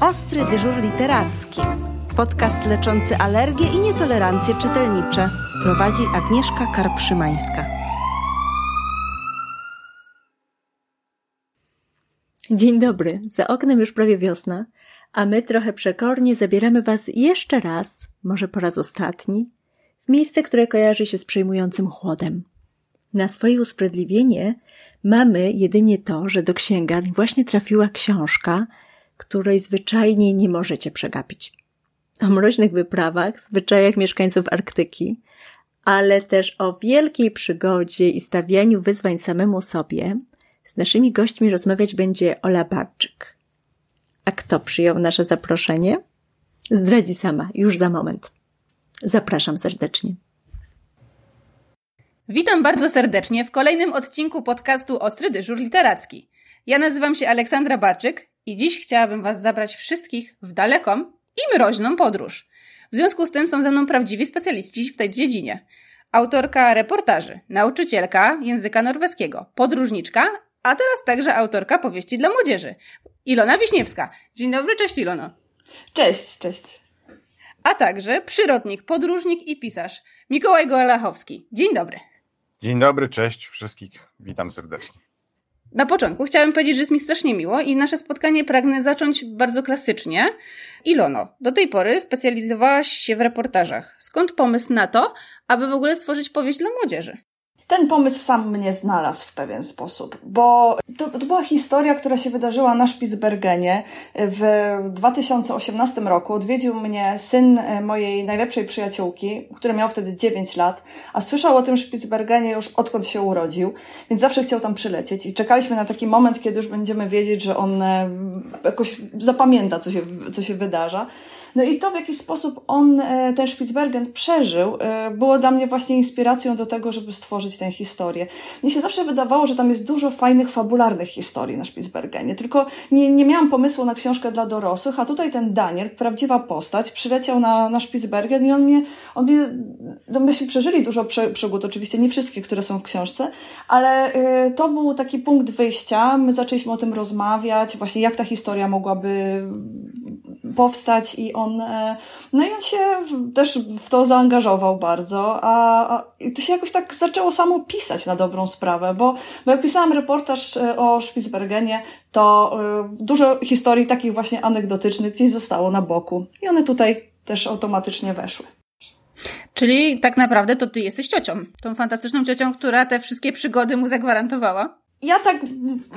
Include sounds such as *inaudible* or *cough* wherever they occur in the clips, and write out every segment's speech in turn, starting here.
Ostry dyżur literacki. Podcast leczący alergie i nietolerancje czytelnicze. Prowadzi Agnieszka Karpszymańska. Dzień dobry, za oknem już prawie wiosna, a my trochę przekornie zabieramy Was jeszcze raz, może po raz ostatni, w miejsce, które kojarzy się z przejmującym chłodem. Na swoje usprawiedliwienie mamy jedynie to, że do księgarni właśnie trafiła książka, której zwyczajnie nie możecie przegapić. O mroźnych wyprawach, zwyczajach mieszkańców Arktyki, ale też o wielkiej przygodzie i stawianiu wyzwań samemu sobie, z naszymi gośćmi rozmawiać będzie Ola Barczyk. A kto przyjął nasze zaproszenie? Zdradzi sama, już za moment. Zapraszam serdecznie. Witam bardzo serdecznie w kolejnym odcinku podcastu Ostry Dyżur Literacki. Ja nazywam się Aleksandra Barczyk i dziś chciałabym Was zabrać wszystkich w daleką i mroźną podróż. W związku z tym są ze mną prawdziwi specjaliści w tej dziedzinie. Autorka reportaży, nauczycielka języka norweskiego, podróżniczka, a teraz także autorka powieści dla młodzieży. Ilona Wiśniewska. Dzień dobry, cześć Ilono. Cześć, cześć. A także przyrodnik, podróżnik i pisarz Mikołaj Gołachowski. Dzień dobry. Dzień dobry, cześć wszystkich. Witam serdecznie. Na początku chciałam powiedzieć, że jest mi strasznie miło i nasze spotkanie pragnę zacząć bardzo klasycznie. Ilono, do tej pory specjalizowałaś się w reportażach. Skąd pomysł na to, aby w ogóle stworzyć powieść dla młodzieży? Ten pomysł sam mnie znalazł w pewien sposób, bo to, to, była historia, która się wydarzyła na Spitsbergenie. W 2018 roku odwiedził mnie syn e, mojej najlepszej przyjaciółki, który miał wtedy 9 lat, a słyszał o tym Spitsbergenie już odkąd się urodził, więc zawsze chciał tam przylecieć i czekaliśmy na taki moment, kiedy już będziemy wiedzieć, że on e, jakoś zapamięta, co się, co się wydarza. No i to, w jaki sposób on e, ten Spitsbergen przeżył, e, było dla mnie właśnie inspiracją do tego, żeby stworzyć tę historię. Mnie się zawsze wydawało, że tam jest dużo fajnych, fabularnych historii na Spitsbergenie, tylko nie, nie miałam pomysłu na książkę dla dorosłych, a tutaj ten Daniel, prawdziwa postać, przyleciał na, na Spitsbergen i on mnie, on mnie, no myśmy przeżyli dużo prze, przygód, oczywiście nie wszystkie, które są w książce, ale y, to był taki punkt wyjścia. My zaczęliśmy o tym rozmawiać, właśnie jak ta historia mogłaby powstać i on, e, no i on się też w to zaangażował bardzo, a, a to się jakoś tak zaczęło samo pisać na dobrą sprawę, bo, bo jak pisałam reportaż e, o Spitsbergenie, to e, dużo historii takich właśnie anegdotycznych gdzieś zostało na boku i one tutaj też automatycznie weszły. Czyli tak naprawdę to ty jesteś ciocią, tą fantastyczną ciocią, która te wszystkie przygody mu zagwarantowała ja tak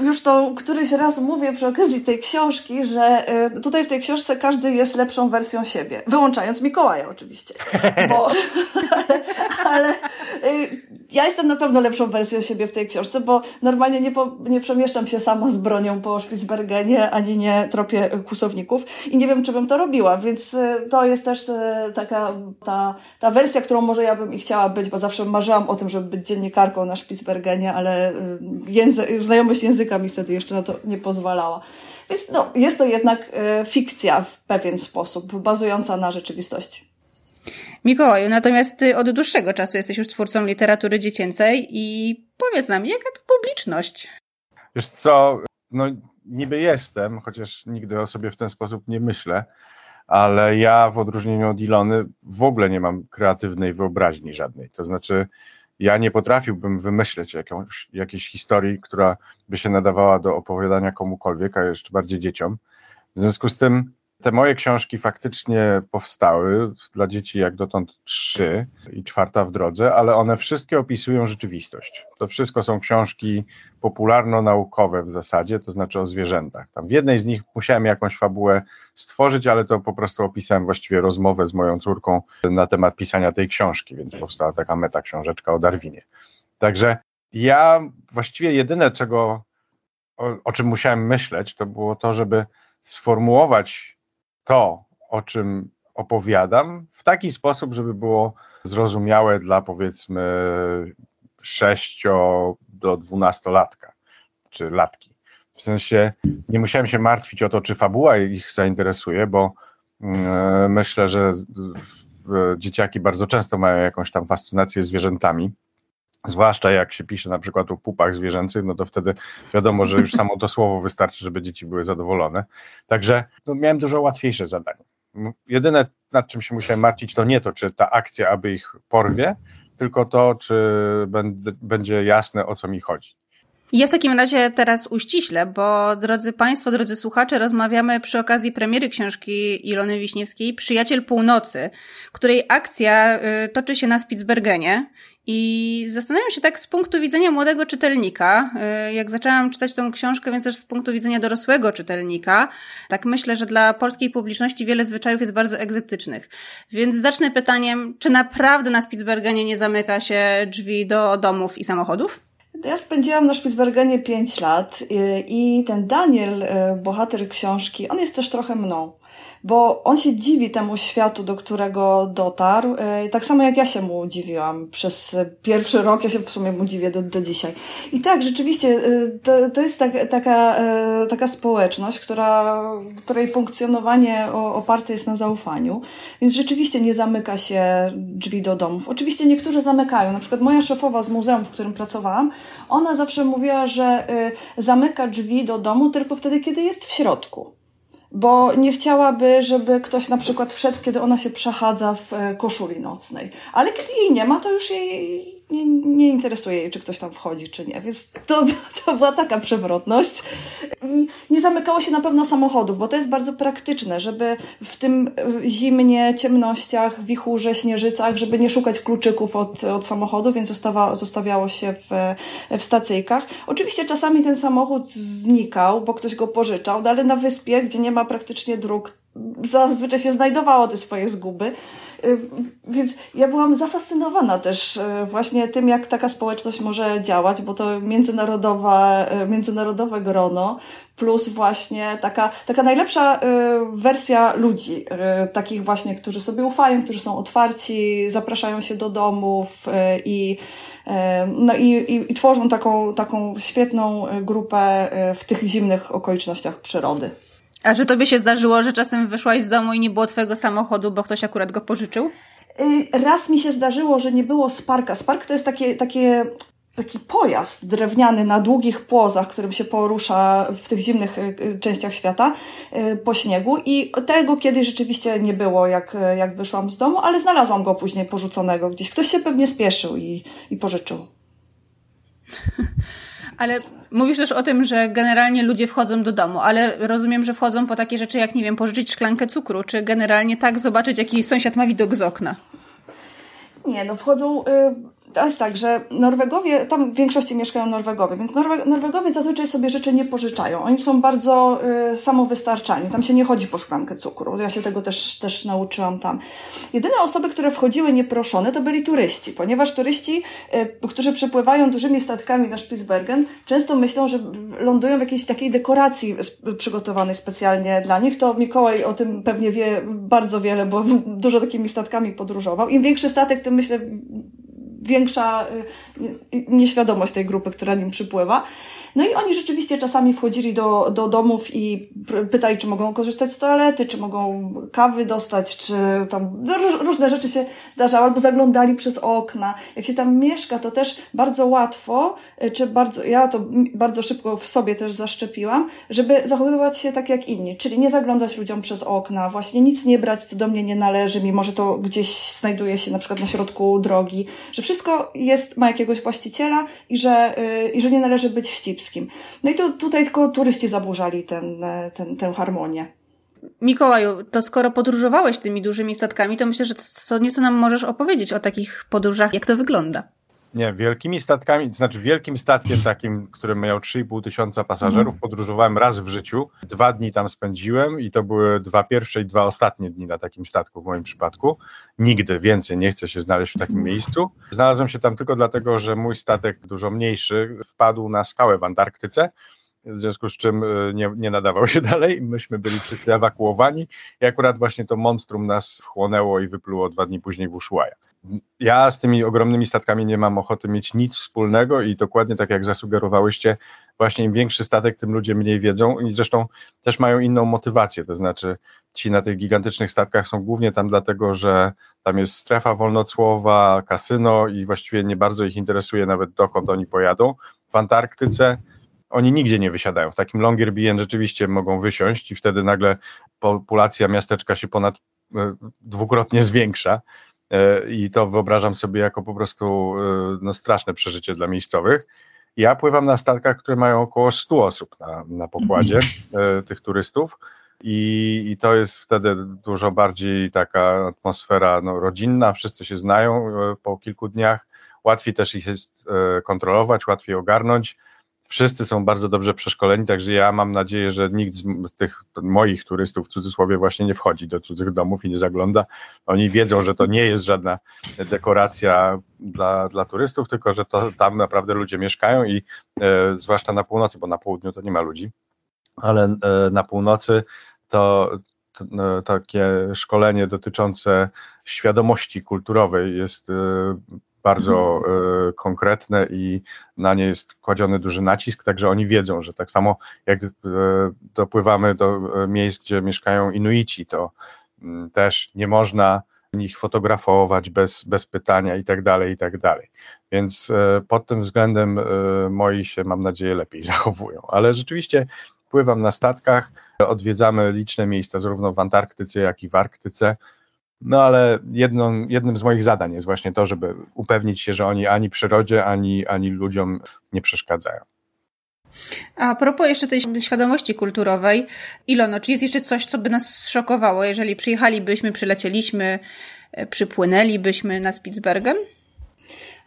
już to któryś raz mówię przy okazji tej książki, że y, tutaj w tej książce każdy jest lepszą wersją siebie. Wyłączając Mikołaja oczywiście. Bo, *laughs* ale, ale y, ja jestem na pewno lepszą wersją siebie w tej książce, bo normalnie nie, po, nie przemieszczam się sama z bronią po Spitsbergenie, ani nie tropię kusowników i nie wiem, czy bym to robiła, więc y, to jest też taka ta, ta wersja, którą może ja bym i chciała być, bo zawsze marzyłam o tym, żeby być dziennikarką na Spitsbergenie, ale język języ znajomość języka mi wtedy jeszcze na to nie pozwalała. Więc no, jest to jednak e, fikcja w pewien sposób, bazująca na rzeczywistości. Mikołaju, natomiast ty od dłuższego czasu jesteś już twórcą literatury dziecięcej i powiedz nam, jaka to publiczność? Wiesz co, no niby jestem, chociaż nigdy o sobie w ten sposób nie myślę, ale ja w odróżnieniu od Ilony w ogóle nie mam kreatywnej wyobraźni żadnej. To znaczy, ja nie potrafiłbym wymyśleć jakąś, jakiejś historii, która by się nadawała do opowiadania komukolwiek, a jeszcze bardziej dzieciom. W związku z tym te moje książki faktycznie powstały dla dzieci jak dotąd trzy i czwarta w drodze, ale one wszystkie opisują rzeczywistość. To wszystko są książki popularno-naukowe w zasadzie, to znaczy o zwierzętach. Tam w jednej z nich musiałem jakąś fabułę stworzyć, ale to po prostu opisałem właściwie rozmowę z moją córką na temat pisania tej książki, więc powstała taka meta książeczka o Darwinie. Także ja właściwie jedyne, czego, o, o czym musiałem myśleć, to było to, żeby sformułować to, o czym opowiadam, w taki sposób, żeby było zrozumiałe dla powiedzmy 6 do 12 latka, czy latki. W sensie nie musiałem się martwić o to, czy fabuła ich zainteresuje, bo mm, myślę, że dzieciaki bardzo często mają jakąś tam fascynację zwierzętami Zwłaszcza jak się pisze na przykład o pupach zwierzęcych, no to wtedy wiadomo, że już samo to *laughs* słowo wystarczy, żeby dzieci były zadowolone. Także no, miałem dużo łatwiejsze zadanie. Jedyne, nad czym się musiałem martwić, to nie to, czy ta akcja, aby ich porwie, tylko to, czy będzie jasne, o co mi chodzi. Ja w takim razie teraz uściślę, bo drodzy Państwo, drodzy słuchacze, rozmawiamy przy okazji premiery książki Ilony Wiśniewskiej Przyjaciel Północy, której akcja y, toczy się na Spitsbergenie i zastanawiam się tak z punktu widzenia młodego czytelnika, y, jak zaczęłam czytać tą książkę, więc też z punktu widzenia dorosłego czytelnika, tak myślę, że dla polskiej publiczności wiele zwyczajów jest bardzo egzotycznych. Więc zacznę pytaniem, czy naprawdę na Spitsbergenie nie zamyka się drzwi do domów i samochodów? Ja spędziłam na Spitsbergenie 5 lat y, i ten Daniel, y, bohater książki, on jest też trochę mną bo on się dziwi temu światu, do którego dotarł, e, tak samo jak ja się mu dziwiłam przez pierwszy rok, ja się w sumie mu dziwię do, do dzisiaj. I tak, rzeczywiście, to, to jest tak, taka, taka społeczność, która, której funkcjonowanie oparte jest na zaufaniu, więc rzeczywiście nie zamyka się drzwi do domów. Oczywiście niektórzy zamykają, na przykład moja szefowa z muzeum, w którym pracowałam, ona zawsze mówiła, że zamyka drzwi do domu tylko wtedy, kiedy jest w środku bo nie chciałaby, żeby ktoś na przykład wszedł, kiedy ona się przechadza w e, koszuli nocnej. Ale kiedy jej nie ma, to już jej nie, nie interesuje jej, czy ktoś tam wchodzi, czy nie. Więc to, *laughs* to była taka przewrotność. I nie zamykało się na pewno samochodów, bo to jest bardzo praktyczne, żeby w tym zimnie, ciemnościach, wichurze, śnieżycach, żeby nie szukać kluczyków od, od samochodu, więc zostawa, zostawiało się w, w stacyjkach. Oczywiście czasami ten samochód znikał, bo ktoś go pożyczał, no ale na wyspie, gdzie nie ma praktycznie dróg, zazwyczaj się znajdowało te swoje zguby. Y, więc ja byłam zafascynowana też y, właśnie tym, jak taka społeczność może działać, bo to międzynarodowa, y, międzynarodowe grono, plus właśnie taka, taka najlepsza wersja ludzi, takich właśnie, którzy sobie ufają, którzy są otwarci, zapraszają się do domów i no i, i, i tworzą taką, taką świetną grupę w tych zimnych okolicznościach przyrody. A że tobie się zdarzyło, że czasem wyszłaś z domu i nie było twojego samochodu, bo ktoś akurat go pożyczył? Y, raz mi się zdarzyło, że nie było Sparka. Spark to jest takie, takie taki pojazd drewniany na długich płozach, którym się porusza w tych zimnych y, y, częściach świata po śniegu i tego kiedyś rzeczywiście nie było, jak, jak wyszłam z domu, ale znalazłam go później porzuconego gdzieś. Ktoś się pewnie spieszył i, i pożyczył. *laughs* Ale mówisz też o tym, że generalnie ludzie wchodzą do domu, ale rozumiem, że wchodzą po takie rzeczy jak, nie wiem, pożyczyć szklankę cukru, czy generalnie tak zobaczyć, jaki sąsiad ma widok z okna. Nie, no wchodzą. To jest tak, że Norwegowie, tam w większości mieszkają Norwegowie, więc Norwe Norwegowie zazwyczaj sobie rzeczy nie pożyczają. Oni są bardzo y. Tam się nie chodzi po szklankę cukru. Ja się tego też, też nauczyłam tam. Jedyne osoby, które wchodziły nieproszone, to byli turyści, ponieważ turyści, y, którzy przypływają dużymi statkami na Spitsbergen, często myślą, że lądują w jakiejś takiej dekoracji przygotowanej specjalnie dla nich. To Mikołaj o tym pewnie wie bardzo wiele, bo *laughs* dużo takimi statkami podróżował. Im większy statek, tym myślę większa y, nieświadomość tej grupy, która nim przypływa. No i oni rzeczywiście czasami wchodzili do, do domów i pytali, czy mogą korzystać z toalety, czy mogą kawy dostać, czy tam różne rzeczy się zdarzały, albo zaglądali przez okna. Jak się tam mieszka, to też bardzo łatwo, y, czy bardzo, ja to bardzo szybko w sobie też zaszczepiłam, żeby zachowywać się tak jak inni, czyli nie zaglądać ludziom przez okna, właśnie nic nie brać, co do mnie nie należy, mimo że to gdzieś znajduje się na przykład na środku drogi, że wszystko jest, ma jakiegoś właściciela i że, yy, i że nie należy być wścibskim. No i to tutaj tylko turyści zaburzali ten, e, ten, tę harmonię. Mikołaju, to skoro podróżowałeś tymi dużymi statkami, to myślę, że co nieco nam możesz opowiedzieć o takich podróżach, jak to wygląda. Nie, wielkimi statkami, to znaczy wielkim statkiem takim, który miał 3,5 tysiąca pasażerów, mhm. podróżowałem raz w życiu. Dwa dni tam spędziłem i to były dwa pierwsze i dwa ostatnie dni na takim statku w moim przypadku. Nigdy więcej nie chcę się znaleźć w takim mhm. miejscu. Znalazłem się tam tylko dlatego, że mój statek, dużo mniejszy, wpadł na skałę w Antarktyce w związku z czym e, nie, nie, nadawał się *laughs* dalej. Myśmy byli wszyscy ewakuowani i akurat właśnie to monstrum nas wchłonęło i wypluło dwa dni później w Ushuaia ja z tymi ogromnymi statkami nie mam ochoty mieć nic wspólnego i dokładnie tak jak zasugerowałyście, właśnie im większy statek, tym ludzie mniej wiedzą i zresztą też mają inną motywację, to znaczy ci na tych gigantycznych statkach są głównie tam dlatego, że tam jest strefa wolnocłowa, kasyno i właściwie nie bardzo ich interesuje nawet dokąd oni pojadą. W Antarktyce oni nigdzie nie wysiadają. W takim Longyearbyen rzeczywiście mogą wysiąść i wtedy nagle populacja miasteczka się ponad e, dwukrotnie zwiększa i to wyobrażam sobie jako po prostu e, no, straszne przeżycie dla miejscowych. Ja pływam na statkach, które mają około 100 osób na, na pokładzie mhm. tych turystów i, i to jest wtedy dużo bardziej taka atmosfera no, rodzinna, wszyscy się znają po kilku dniach, łatwiej też ich jest kontrolować, łatwiej ogarnąć wszyscy są bardzo dobrze przeszkoleni, także ja mam nadzieję, że nikt z tych moich turystów w cudzysłowie właśnie nie wchodzi do cudzych domów i nie zagląda. Oni wiedzą, że to nie jest żadna dekoracja dla, dla turystów, tylko że to tam naprawdę ludzie mieszkają i e, zwłaszcza na północy, bo na południu to nie ma ludzi, ale e, na północy to, no, takie szkolenie dotyczące świadomości kulturowej jest e, bardzo mhm. e, konkretne i na nie jest kładziony duży nacisk, także oni wiedzą, że tak samo jak e, dopływamy do e, miejsc, gdzie mieszkają Inuici, to mm, też nie można ich fotografować bez, bez pytania i tak dalej, i tak dalej. Więc pod tym względem moi się, mam nadzieję, lepiej *laughs* zachowują. Ale rzeczywiście pływam na statkach, odwiedzamy liczne miejsca zarówno w Antarktyce, jak i w Arktyce. No ale jedną, jednym z moich zadań jest właśnie to, żeby upewnić się, że oni ani przyrodzie, ani, ani ludziom nie przeszkadzają. A propos jeszcze tej świadomości kulturowej, Ilono, czy jest jeszcze coś, co by nas zszokowało, jeżeli przyjechalibyśmy, przylecieliśmy, przypłynęlibyśmy na Spitsbergen?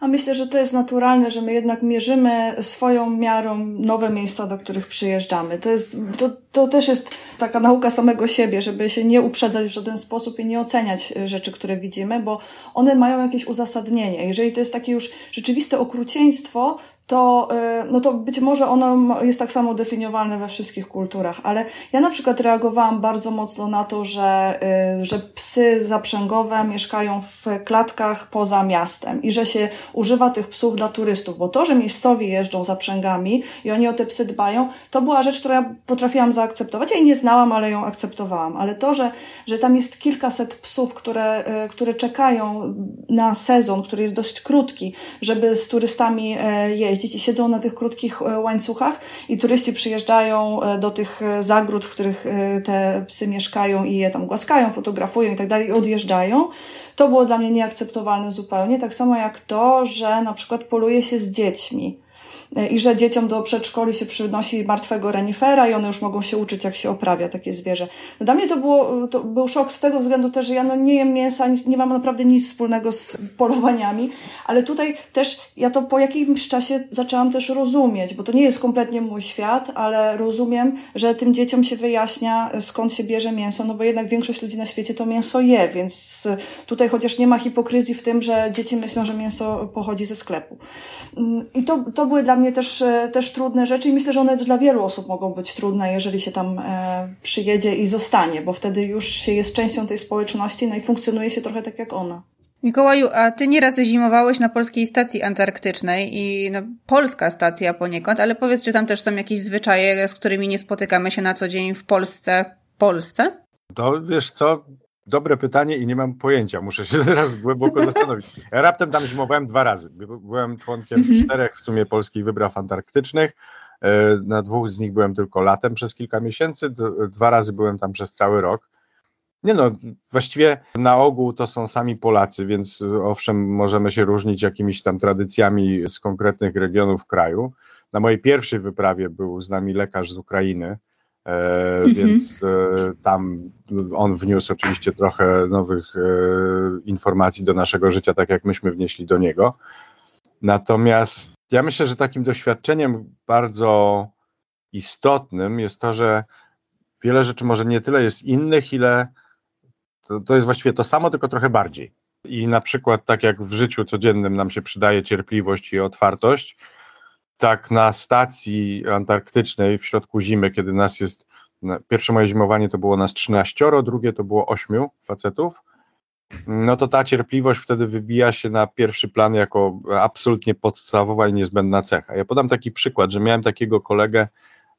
A myślę, że to jest naturalne, że my jednak mierzymy swoją miarą nowe miejsca, do których przyjeżdżamy. To, jest, to, to też jest taka nauka samego siebie, żeby się nie uprzedzać w żaden sposób i nie oceniać e, rzeczy, które widzimy, bo one mają jakieś uzasadnienie. Jeżeli to jest takie już rzeczywiste okrucieństwo, to, y, no to być może ono jest tak samo definiowane we wszystkich kulturach, ale ja na przykład reagowałam bardzo mocno na to, że, y, że psy zaprzęgowe mieszkają w klatkach poza miastem i że się używa tych psów dla turystów, bo to, że miejscowi jeżdżą zaprzęgami i oni o te psy dbają, to była rzecz, którą ja potrafiłam zaakceptować. Ja jej nie znałam, ale ją akceptowałam. Ale to, że, że tam jest kilkaset psów, które, y, które czekają na sezon, który jest dość krótki, żeby z turystami jeździć, jeździć i siedzą na tych krótkich e, łańcuchach i turyści przyjeżdżają e, do tych e, zagród, w których te psy mieszkają i je tam głaskają, fotografują i tak dalej i odjeżdżają. To było dla mnie nieakceptowalne zupełnie. Tak samo jak to, że na przykład poluje się z dziećmi i że dzieciom do przedszkoli się przynosi martwego renifera i one już mogą się uczyć, jak się oprawia takie zwierzę. Dla mnie to, było, to był szok z tego względu też, że ja no nie jem mięsa, nie mam naprawdę nic wspólnego z polowaniami, ale tutaj też ja to po jakimś czasie zaczęłam też rozumieć, bo to nie jest kompletnie mój świat, ale rozumiem, że tym dzieciom się wyjaśnia, skąd się bierze mięso, no bo jednak większość ludzi na świecie to mięso je, więc tutaj chociaż nie ma hipokryzji w tym, że dzieci myślą, że mięso pochodzi ze sklepu. Mm, I to, to były dla mnie mnie też, e, też trudne rzeczy i myślę, że one dla wielu osób mogą być trudne, jeżeli się tam e, przyjedzie i zostanie, bo wtedy już się jest częścią tej społeczności, no i funkcjonuje się trochę tak jak ona. Mikołaju, a ty nieraz zimowałeś na polskiej stacji antarktycznej i no, polska stacja poniekąd, ale powiedz, czy tam też są jakieś zwyczaje, z którymi nie spotykamy się na co dzień w Polsce? Polsce? To wiesz co, Dobre pytanie i nie mam pojęcia, muszę się *laughs* teraz głęboko zastanowić. Ja raptem tam zimowałem dwa razy. Byłem członkiem mhm. czterech w sumie polskich wypraw antarktycznych. E, na dwóch z nich byłem tylko latem przez kilka miesięcy, dwa razy byłem tam przez cały rok. Nie no, właściwie na ogół to są sami Polacy, więc owszem, możemy się różnić jakimiś tam tradycjami z konkretnych regionów kraju. Na mojej pierwszej wyprawie był z nami lekarz z Ukrainy, E, mhm. Więc e, tam on wniósł oczywiście trochę nowych e, informacji do naszego życia, tak jak myśmy wnieśli do niego. Natomiast ja myślę, że takim doświadczeniem bardzo istotnym jest to, że wiele rzeczy może nie tyle jest innych, ile to, to jest właściwie to samo, tylko trochę bardziej. I na przykład, tak jak w życiu codziennym nam się przydaje cierpliwość i otwartość, tak na stacji antarktycznej w środku zimy, kiedy nas jest, pierwsze moje zimowanie to było nas 13, drugie to było 8 facetów, no to ta cierpliwość wtedy wybija się na pierwszy plan jako absolutnie podstawowa i niezbędna cecha. Ja podam taki przykład, że miałem takiego kolegę,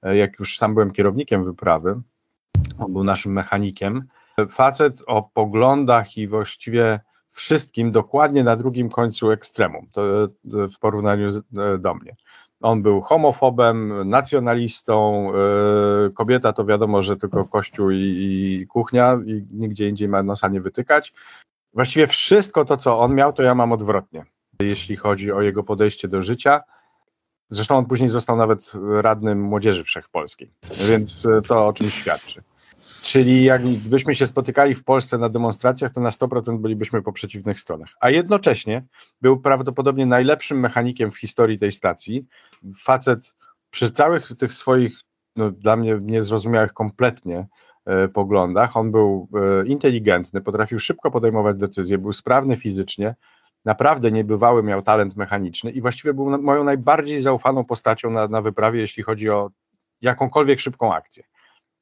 e, jak już sam byłem kierownikiem wyprawy, On był naszym mechanikiem. Facet o poglądach i właściwie wszystkim dokładnie na drugim końcu ekstremum to w porównaniu do mnie. On był homofobem, nacjonalistą, kobieta to wiadomo, że tylko kościół i, i kuchnia i nigdzie indziej ma nosa nie wytykać. Właściwie wszystko to, co on miał, to ja mam odwrotnie, jeśli chodzi o jego podejście do życia. Zresztą on później został nawet radnym Młodzieży Wszechpolskiej, więc to o czymś świadczy. Czyli jakbyśmy się spotykali w Polsce na demonstracjach, to na 100% bylibyśmy po przeciwnych stronach. A jednocześnie był prawdopodobnie najlepszym mechanikiem w historii tej stacji. Facet przy całych tych swoich, no, dla mnie niezrozumiałych kompletnie e, poglądach, on był e, inteligentny, potrafił szybko podejmować decyzje, był sprawny fizycznie, naprawdę niebywały miał talent mechaniczny i właściwie był moją najbardziej zaufaną postacią na, na wyprawie, jeśli chodzi o jakąkolwiek szybką akcję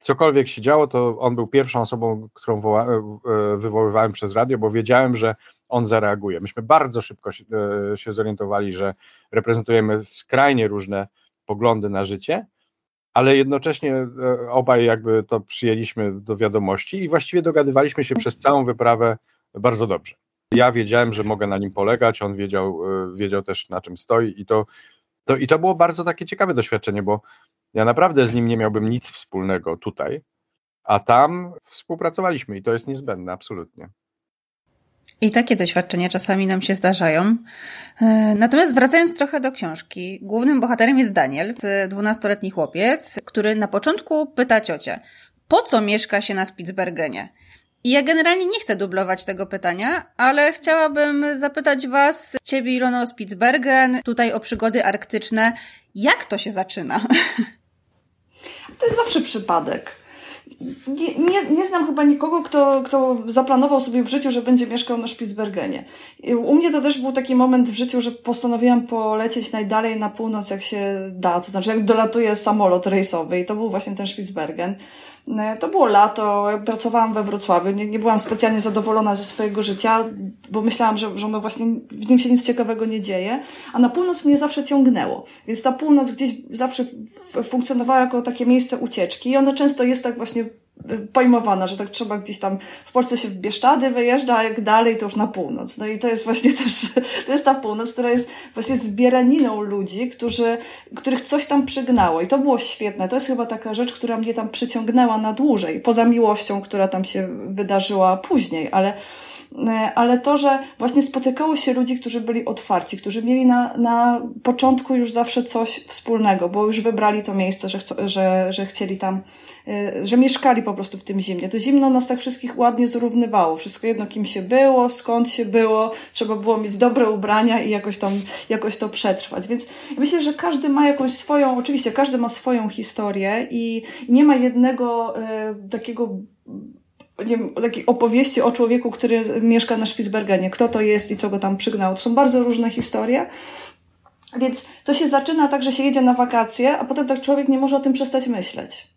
cokolwiek się działo, to on był pierwszą osobą, którą woła, e, e, wywoływałem przez radio, bo wiedziałem, że on zareaguje. Myśmy bardzo szybko się, e, zorientowali, że reprezentujemy skrajnie różne poglądy na życie, ale jednocześnie obaj jakby to przyjęliśmy do wiadomości i właściwie dogadywaliśmy się przez całą wyprawę bardzo dobrze. Ja wiedziałem, że mogę na nim polegać, on wiedział, wiedział też na czym stoi i to, to, i to było bardzo takie ciekawe doświadczenie, bo ja naprawdę z nim nie miałbym nic wspólnego tutaj, a tam współpracowaliśmy i to jest niezbędne, absolutnie. I takie doświadczenia czasami nam się zdarzają. E, natomiast wracając trochę do książki, głównym bohaterem jest Daniel, dwunastoletni chłopiec, który na początku pyta ciocię, po co mieszka się na Spitsbergenie? I ja generalnie nie chcę dublować tego pytania, ale chciałabym zapytać Was, Ciebie Ilono Spitsbergen, tutaj o przygody arktyczne. Jak to się zaczyna? *laughs* To jest zawsze przypadek. Nie, nie, nie, znam chyba nikogo, kto, kto zaplanował sobie w życiu, że będzie mieszkał na Spitsbergenie. U mnie to też był taki moment w życiu, że postanowiłam polecieć najdalej na północ, jak się da. To znaczy, jak dolatuje samolot rejsowy i to był właśnie ten Spitsbergen. E, to było lato, pracowałam we Wrocławiu, nie, nie byłam specjalnie zadowolona ze swojego życia, bo myślałam, że, że no właśnie w nim się nic ciekawego nie dzieje, a na północ mnie zawsze ciągnęło. Więc ta północ gdzieś zawsze funkcjonowała jako takie miejsce ucieczki i ona często jest tak właśnie pojmowana, że tak trzeba gdzieś tam w Polsce się w Bieszczady wyjeżdża, a jak dalej to już na północ. No i to jest właśnie *laughs* też, to jest ta północ, która jest właśnie zbieraniną ludzi, którzy, których coś tam przygnało i to było świetne. To jest chyba taka rzecz, która mnie tam przyciągnęła na dłużej, poza miłością, która tam się wydarzyła później, ale ale to, że właśnie spotykało się ludzi, którzy byli otwarci, którzy mieli na, na początku już zawsze coś wspólnego, bo już wybrali to miejsce, że, chco, że, że chcieli tam Y, że mieszkali po prostu w tym zimnie. To zimno nas tak wszystkich ładnie zrównywało. Wszystko jedno, kim się było, skąd się było, trzeba było mieć dobre ubrania i jakoś tam, jakoś to przetrwać. Więc myślę, że każdy ma jakąś swoją, oczywiście każdy ma swoją historię i nie ma jednego y, takiego nie wiem, takiej opowieści o człowieku, który mieszka na Spitsbergenie, kto to jest i co go tam przygnało. To są bardzo różne historie. Więc to się zaczyna tak, że się jedzie na wakacje, a potem tak człowiek nie może o tym przestać myśleć.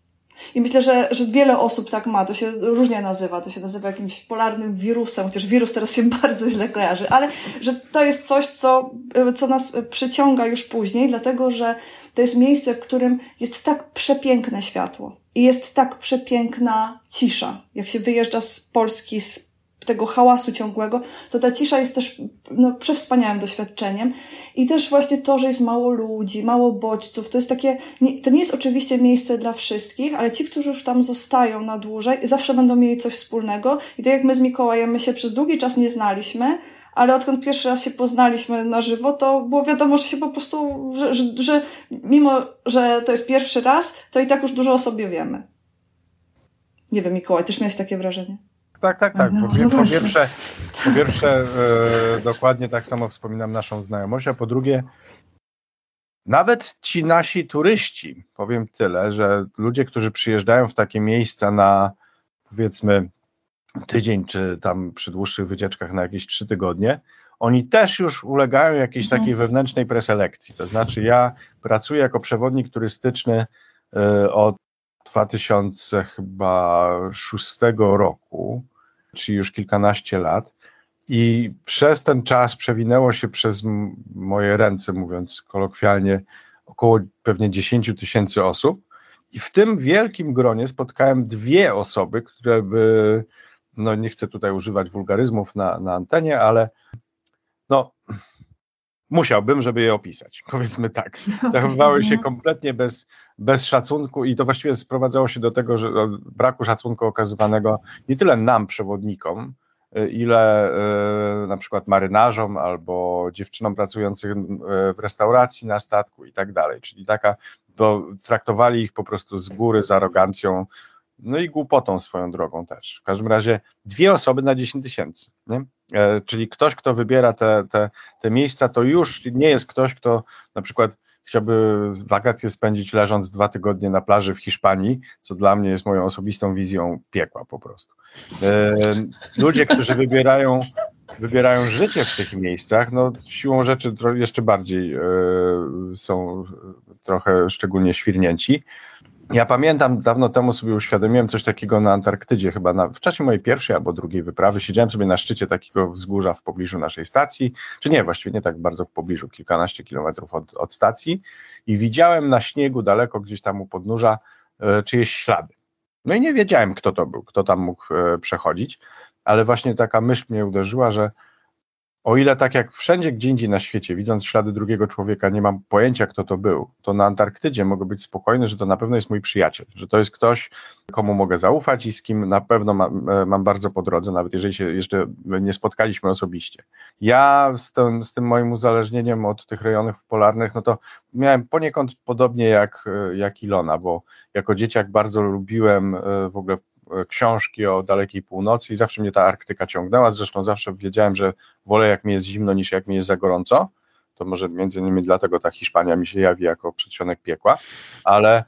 I myślę, że, że wiele osób tak ma. To się różnie nazywa. To się nazywa jakimś polarnym wirusem, chociaż wirus teraz się *laughs* bardzo źle kojarzy, ale że to jest coś, co, co nas przyciąga już później, dlatego że to jest miejsce, w którym jest tak przepiękne światło i jest tak przepiękna cisza. Jak się wyjeżdża z Polski, z tego hałasu ciągłego, to ta cisza jest też no, przewspaniałym doświadczeniem. I też właśnie to, że jest mało ludzi, mało bodźców, to jest takie, nie, to nie jest oczywiście miejsce dla wszystkich, ale ci, którzy już tam zostają na dłużej, zawsze będą mieli coś wspólnego. I tak jak my z Mikołajem, my się przez długi czas nie znaliśmy, ale odkąd pierwszy raz się poznaliśmy na żywo, to było wiadomo, że się po prostu, że, że, że mimo, że to jest pierwszy raz, to i tak już dużo o sobie wiemy. Nie wiem, Mikołaj, też miałeś takie wrażenie? Tak, tak, tak. Po, no po pierwsze, po pierwsze e, dokładnie tak samo wspominam naszą znajomość, a po drugie, nawet ci nasi turyści, powiem tyle, że ludzie, którzy przyjeżdżają w takie miejsca na powiedzmy tydzień, czy tam przy dłuższych wycieczkach na jakieś trzy tygodnie, oni też już ulegają jakiejś mhm. takiej wewnętrznej preselekcji. To znaczy, ja pracuję jako przewodnik turystyczny e, od 2006 roku, czyli już kilkanaście lat. I przez ten czas przewinęło się przez moje ręce, mówiąc kolokwialnie, około pewnie 10 tysięcy osób. I w tym wielkim gronie spotkałem dwie osoby, które by, no nie chcę tutaj używać wulgaryzmów na, na antenie, ale no musiałbym, żeby je opisać. Powiedzmy tak. Zachowywały się kompletnie bez, bez szacunku i to właściwie sprowadzało się do tego, że braku szacunku okazywanego nie tyle nam, przewodnikom, y, ile y, na przykład marynarzom albo dziewczynom pracującym w restauracji na statku i tak dalej. Czyli taka, to traktowali ich po prostu z góry z arogancją, no i głupotą swoją drogą też. W każdym razie dwie osoby na 10 tysięcy. E, czyli ktoś, kto wybiera te, te, te miejsca, to już nie jest ktoś, kto na przykład chciałby wakacje spędzić leżąc dwa tygodnie na plaży w Hiszpanii, co dla mnie jest moją osobistą wizją piekła po prostu. Ludzie, którzy wybierają, wybierają życie w tych miejscach, no siłą rzeczy jeszcze bardziej e, są trochę szczególnie świrnięci. Ja pamiętam, dawno temu sobie uświadomiłem coś takiego na Antarktydzie, chyba na, w czasie mojej pierwszej albo drugiej wyprawy. Siedziałem sobie na szczycie takiego wzgórza w pobliżu naszej stacji, czy nie, właściwie nie tak bardzo w pobliżu, kilkanaście kilometrów od, od stacji i widziałem na śniegu daleko gdzieś tam u podnóża e, czyjeś ślady. No i nie wiedziałem, kto to był, kto tam mógł e, przechodzić, ale właśnie taka myśl mnie uderzyła, że o ile tak jak wszędzie gdzie indziej na świecie, widząc ślady drugiego człowieka, nie mam pojęcia, kto to był, to na Antarktydzie mogę być spokojny, że to na pewno jest mój przyjaciel, że to jest ktoś, komu mogę zaufać i z kim na pewno mam, e, mam bardzo po drodze, nawet jeżeli się jeszcze nie spotkaliśmy osobiście. Ja z tym, z tym moim uzależnieniem od tych rejonów polarnych, no to miałem poniekąd podobnie jak, e, jak Ilona, bo jako dzieciak bardzo lubiłem e, w ogóle książki o dalekiej północy i zawsze mnie ta Arktyka ciągnęła. Zresztą zawsze wiedziałem, że wolę jak mi jest zimno niż jak mi jest za gorąco. To może między innymi dlatego ta Hiszpania mi się jawi jako przedsionek piekła, ale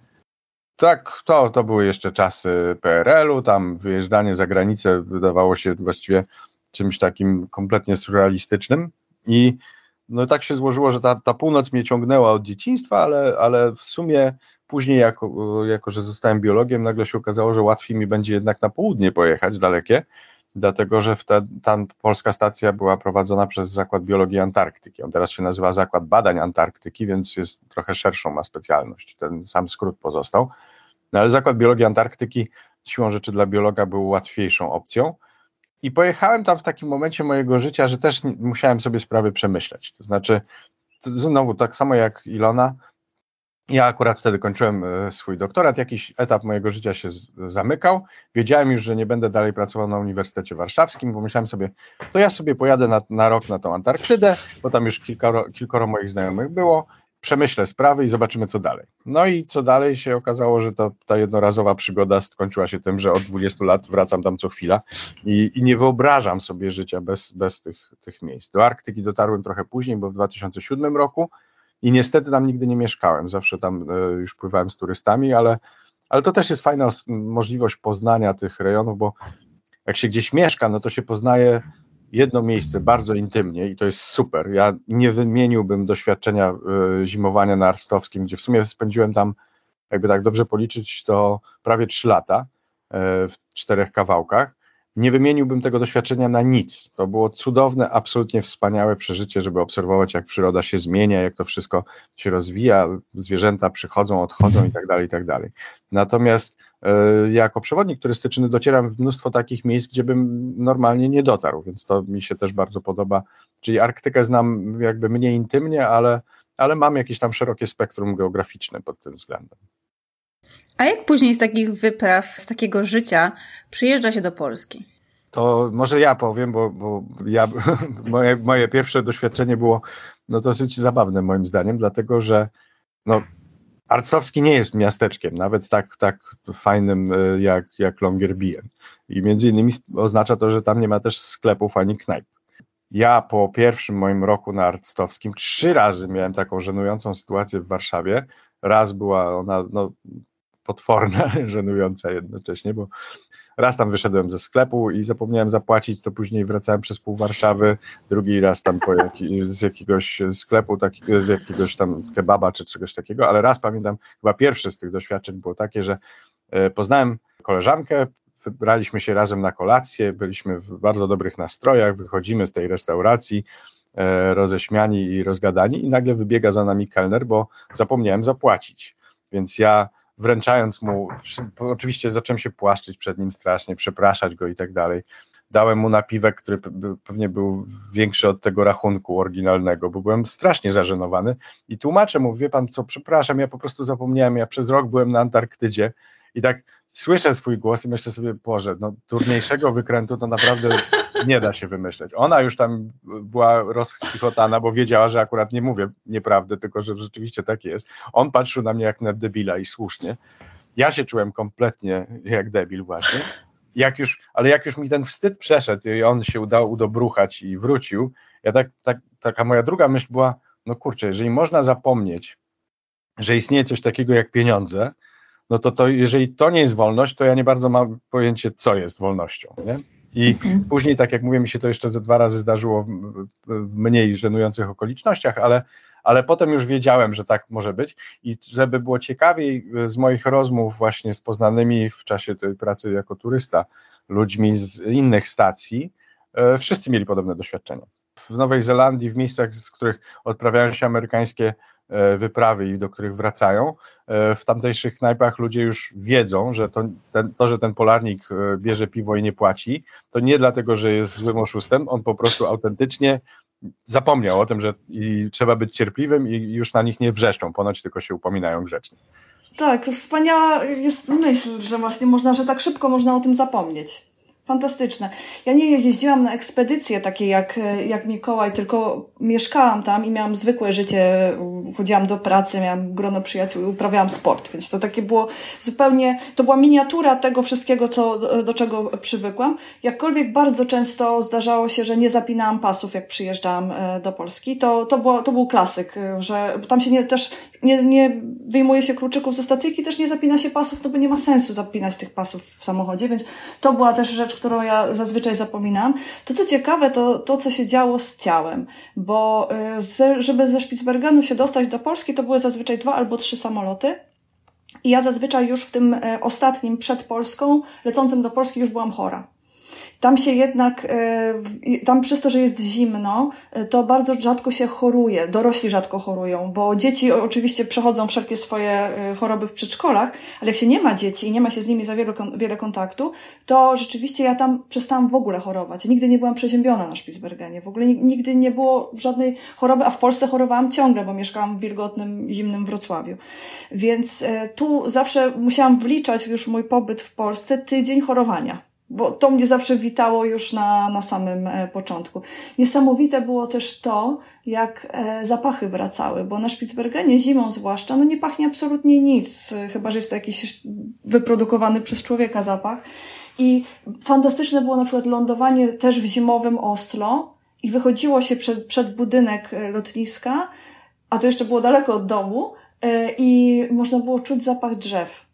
tak, to, to były jeszcze czasy PRL-u, tam wyjeżdżanie za granicę wydawało się właściwie czymś takim kompletnie surrealistycznym i no tak się złożyło, że ta, ta północ mnie ciągnęła od dzieciństwa, ale, ale w sumie Później, jako, jako że zostałem biologiem, nagle się okazało, że łatwiej mi będzie jednak na południe pojechać, dalekie, dlatego że wtedy ta polska stacja była prowadzona przez Zakład Biologii Antarktyki. On teraz się nazywa Zakład Badań Antarktyki, więc jest trochę szerszą ma specjalność. Ten sam skrót pozostał. No ale Zakład Biologii Antarktyki siłą rzeczy dla biologa był łatwiejszą opcją. I pojechałem tam w takim momencie mojego życia, że też musiałem sobie sprawy przemyśleć. To znaczy, znowu tak samo jak Ilona, ja akurat wtedy kończyłem e, swój doktorat, jakiś etap mojego życia się zamykał. Wiedziałem już, że nie będę dalej pracował na Uniwersytecie Warszawskim, bo myślałem sobie, to ja sobie pojadę na, na rok na tą Antarktydę, bo tam już kilkoro, kilkoro moich znajomych było, przemyślę sprawy i zobaczymy, co dalej. No i co dalej się okazało, że to, ta jednorazowa przygoda skończyła się tym, że od 20 lat wracam tam co chwila i, i nie wyobrażam sobie życia bez, bez tych, tych miejsc. Do Arktyki dotarłem trochę później, bo w 2007 roku i niestety tam nigdy nie mieszkałem, zawsze tam e, już pływałem z turystami, ale, ale to też jest fajna możliwość poznania tych rejonów, bo jak się gdzieś mieszka, no to się poznaje jedno miejsce bardzo intymnie i to jest super. Ja nie wymieniłbym doświadczenia e, zimowania na Arstowskim, gdzie w sumie spędziłem tam, jakby tak dobrze policzyć, to prawie trzy lata e, w czterech kawałkach nie wymieniłbym tego doświadczenia na nic. To było cudowne, absolutnie wspaniałe przeżycie, żeby obserwować, jak przyroda się zmienia, jak to wszystko się rozwija, zwierzęta przychodzą, odchodzą i tak dalej, i tak dalej. Natomiast y, jako przewodnik turystyczny docieram w mnóstwo takich miejsc, gdzie bym normalnie nie dotarł, więc to mi się też bardzo podoba. Czyli Arktykę znam jakby mniej intymnie, ale, ale mam jakieś tam szerokie spektrum geograficzne pod tym względem. A jak później z takich wypraw, z takiego życia przyjeżdża się do Polski? To może ja powiem, bo, bo ja, *laughs* moje, moje pierwsze doświadczenie było no, dosyć zabawne moim zdaniem, dlatego że no, Arcowski nie jest miasteczkiem, nawet tak, tak fajnym e, jak, jak Longyearbyen. I między innymi oznacza to, że tam nie ma też sklepów ani knajp. Ja po pierwszym moim roku na Arctowskim trzy razy miałem taką żenującą sytuację w Warszawie. Raz była ona no, potworna, *laughs* żenująca jednocześnie, bo raz tam wyszedłem ze sklepu i zapomniałem zapłacić, to później wracałem przez pół Warszawy, drugi raz tam jak, z jakiegoś sklepu, tak, z jakiegoś tam kebaba czy czegoś takiego, ale raz pamiętam, chyba pierwsze z tych doświadczeń było takie, że e, poznałem koleżankę, wybraliśmy się razem na kolację, byliśmy w bardzo dobrych nastrojach, wychodzimy z tej restauracji, e, roześmiani i rozgadani i nagle wybiega za nami kelner, bo zapomniałem zapłacić. Więc ja wręczając mu, oczywiście zacząłem się płaszczyć przed nim strasznie, przepraszać go i tak dalej. Dałem mu napiwek, który pewnie był większy od tego rachunku oryginalnego, bo byłem strasznie zażenowany i tłumaczę mu, wie pan co, przepraszam, ja po prostu zapomniałem, ja przez rok byłem na Antarktydzie i tak słyszę swój głos i myślę sobie, Boże, no trudniejszego wykrętu to naprawdę nie da się wymyśleć. Ona już tam była rozchichotana, bo wiedziała, że akurat nie mówię nieprawdy, tylko że rzeczywiście tak jest. On patrzył na mnie jak na debila i słusznie. Ja się czułem kompletnie jak debil właśnie. Jak już, ale jak już mi ten wstyd przeszedł i on się udało udobruchać i wrócił, ja tak, tak, taka moja druga myśl była, no kurczę, jeżeli można zapomnieć, że istnieje coś takiego jak pieniądze, no to, to jeżeli to nie jest wolność, to ja nie bardzo mam pojęcie, co jest wolnością. Nie? I mhm. później, tak jak mówię, mi się to jeszcze ze dwa razy zdarzyło w mniej żenujących okolicznościach, ale, ale potem już wiedziałem, że tak może być. I żeby było ciekawiej, z moich rozmów właśnie z poznanymi w czasie tej pracy jako turysta ludźmi z innych stacji, e, wszyscy mieli podobne doświadczenie. W Nowej Zelandii, w miejscach, z których odprawiają się amerykańskie E, wyprawy i do których wracają. E, w tamtejszych knajpach ludzie już wiedzą, że to, ten, to, że ten polarnik e, bierze piwo i nie płaci, to nie dlatego, że jest złym oszustem, on po prostu autentycznie zapomniał o tym, że i trzeba być cierpliwym i już na nich nie wrzeszczą, ponoć tylko się upominają grzecznie. Tak, to wspaniała jest myśl, że właśnie można, że tak szybko można o tym zapomnieć. Fantastyczne. Ja nie jeździłam na ekspedycje takie jak, jak Mikołaj, tylko mieszkałam tam i miałam zwykłe życie. Chodziłam do pracy, miałam grono przyjaciół i uprawiałam sport, więc to takie było zupełnie, to była miniatura tego wszystkiego, co, do, czego przywykłam. Jakkolwiek bardzo często zdarzało się, że nie zapinałam pasów, jak przyjeżdżałam e, do Polski, to, to, było, to był klasyk, że tam się nie, też nie, nie wyjmuje się kluczyków ze stacyjki, też nie zapina się pasów, no bo nie ma sensu zapinać tych pasów w samochodzie, więc to była też rzecz, którą ja zazwyczaj zapominam. To co ciekawe, to to, co się działo z ciałem, bo y, z, żeby ze Spitsbergenu się dostać do Polski, to były zazwyczaj dwa albo trzy samoloty. I ja zazwyczaj już w tym y, ostatnim przed Polską, lecącym do Polski, już byłam chora. Tam się jednak, e, tam przez to, że jest zimno, e, to bardzo rzadko się choruje. Dorośli rzadko chorują, bo dzieci oczywiście przechodzą wszelkie swoje e, choroby w przedszkolach, ale jak się nie ma dzieci i nie ma się z nimi za wiele, wiele kontaktu, to rzeczywiście ja tam przestałam w ogóle chorować. Nigdy nie byłam przeziębiona na Spitsbergenie. W ogóle nigdy nie było żadnej choroby, a w Polsce chorowałam ciągle, bo mieszkałam w wilgotnym, zimnym Wrocławiu. Więc tu zawsze musiałam wliczać już mój pobyt w Polsce tydzień chorowania bo to mnie zawsze witało już na, na samym e, początku. Niesamowite było też to, jak e, zapachy wracały, bo na Spitsbergenie zimą zwłaszcza, no nie pachnie absolutnie nic, chyba, że jest to jakiś wyprodukowany przez człowieka zapach. I fantastyczne było na przykład lądowanie też w zimowym Oslo i wychodziło się przed, przed budynek e, lotniska, a to jeszcze było daleko od domu i można było czuć zapach drzew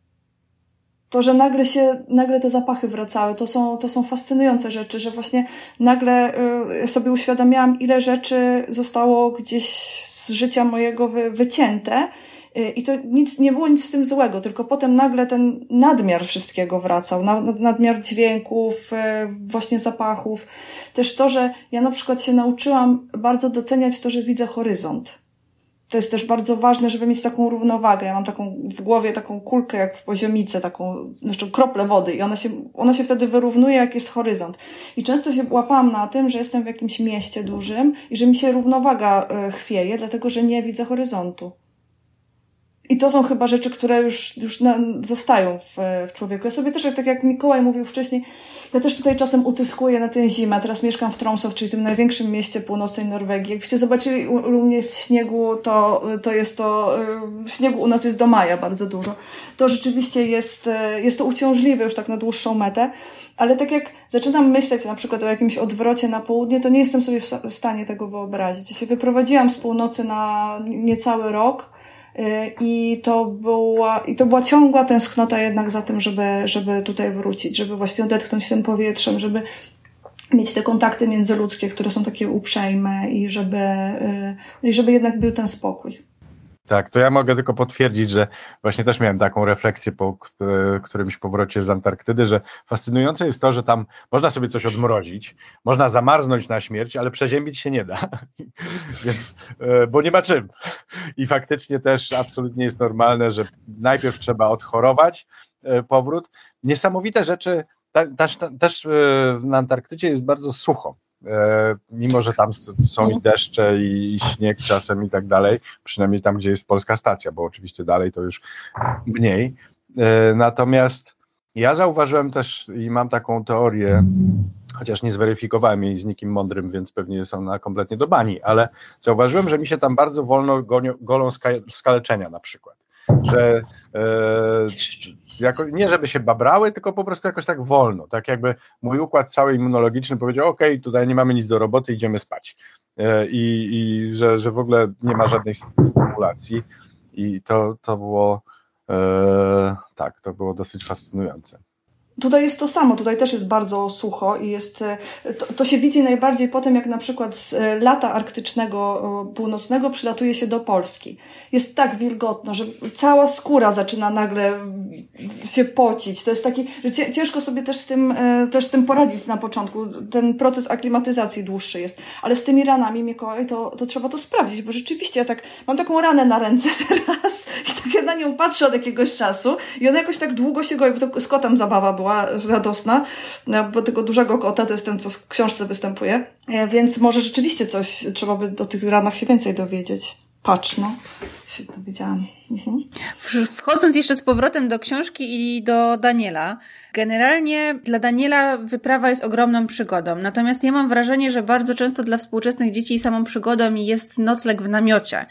to, że nagle się, nagle te zapachy wracały, to są, to są fascynujące rzeczy, że właśnie nagle y, sobie uświadamiałam, ile rzeczy zostało gdzieś z życia mojego wy, wycięte. Y, I to nic, nie było nic w tym złego, tylko potem nagle ten nadmiar wszystkiego wracał, nadmiar dźwięków, y, właśnie zapachów. Też to, że ja na przykład się nauczyłam bardzo doceniać to, że widzę horyzont to jest też bardzo ważne, żeby mieć taką równowagę. Ja mam taką w głowie taką kulkę jak w poziomice, taką, znaczy kroplę wody i ona się, ona się wtedy wyrównuje, jak jest horyzont. I często się łapałam na tym, że jestem w jakimś mieście dużym i że mi się równowaga e, chwieje, dlatego że nie widzę horyzontu. I to są chyba rzeczy, które już, już na, zostają w, w człowieku. Ja sobie też, tak jak Mikołaj mówił wcześniej, ja też tutaj czasem utyskuję na tę zimę. Teraz mieszkam w Tromsø, czyli tym największym mieście północnej Norwegii. Jakbyście zobaczyli u, u mnie z śniegu, to, to jest to, y, śniegu u nas jest do maja bardzo dużo. To rzeczywiście jest, y, jest to uciążliwe już tak na dłuższą metę. Ale tak jak zaczynam myśleć na przykład o jakimś odwrocie na południe, to nie jestem sobie w stanie tego wyobrazić. Ja się wyprowadziłam z północy na niecały rok, I to była, i to była ciągła tęsknota jednak za tym, żeby, żeby tutaj wrócić, żeby właśnie odetchnąć tym powietrzem, żeby mieć te kontakty międzyludzkie, które są takie uprzejme i żeby, y, i żeby jednak był ten spokój. Tak, to ja mogę tylko potwierdzić, że właśnie też miałem taką refleksję po e, którymś powrocie z Antarktydy, że fascynujące jest to, że tam można sobie coś odmrozić, można zamarznąć na śmierć, ale przeziębić się nie da. *laughs* Więc, e, bo nie ma czym. I faktycznie też absolutnie jest normalne, że najpierw trzeba odchorować e, powrót. Niesamowite rzeczy, też na Antarktydzie jest bardzo sucho mimo że tam są i deszcze i śnieg czasem i tak dalej, przynajmniej tam, gdzie jest polska stacja, bo oczywiście dalej to już mniej. E, natomiast ja zauważyłem też i mam taką teorię, chociaż nie zweryfikowałem jej z nikim mądrym, więc pewnie jest ona kompletnie do bani, ale zauważyłem, że mi się tam bardzo wolno gonią, golą skaleczenia na przykład że e, jako, nie żeby się babrały, tylko po prostu jakoś tak wolno, tak jakby mój układ cały immunologiczny powiedział, ok, tutaj nie mamy nic do roboty, idziemy spać. E, i, i że, że w ogóle nie ma żadnej stymulacji. I to, to było e, tak, to było dosyć fascynujące. Tutaj jest to samo, tutaj też jest bardzo sucho i jest, e, to, to, się widzi najbardziej po tym, jak na przykład z e, lata arktycznego północnego przylatuje się do Polski. Jest tak wilgotno, że cała skóra zaczyna nagle się pocić. To jest taki, że ciężko sobie też z tym, e, też z tym poradzić na początku. Ten proces aklimatyzacji dłuższy jest. Ale z tymi ranami, Mikołaj, to, to trzeba to sprawdzić, bo rzeczywiście ja tak, mam taką ranę na ręce *laughs* teraz i tak ja na nią patrzę od jakiegoś czasu i ona jakoś tak długo się goi, bo to z kotem zabawa była była radosna, no, bo tego dużego kota to jest ten, co w książce występuje. E, więc może rzeczywiście coś, trzeba by o tych ranach się więcej dowiedzieć. Patrz, no, się dowiedziałam. Mhm. Wchodząc jeszcze z powrotem do książki i do Daniela, generalnie dla Daniela wyprawa jest ogromną przygodą. Natomiast ja mam wrażenie, że bardzo często dla współczesnych dzieci samą przygodą jest nocleg w namiocie.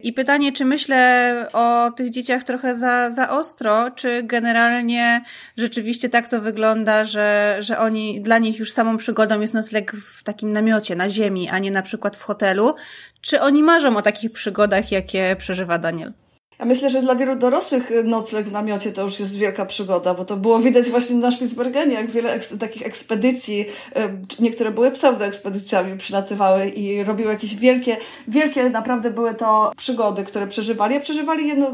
I pytanie, czy myślę o tych dzieciach trochę za, za ostro, czy generalnie rzeczywiście tak to wygląda, że, że oni, dla nich już samą przygodą jest nocleg w takim namiocie, na ziemi, a nie na przykład w hotelu. Czy oni marzą o takich przygodach, jakie przeżywa Daniel? Ja myślę, że dla wielu dorosłych nocleg w namiocie to już jest wielka przygoda, bo to było widać właśnie na Spitsbergenie, jak wiele eks takich ekspedycji, niektóre były pseudoekspedycjami, przylatywały i robiły jakieś wielkie, wielkie naprawdę były to przygody, które przeżywali. A przeżywali je no,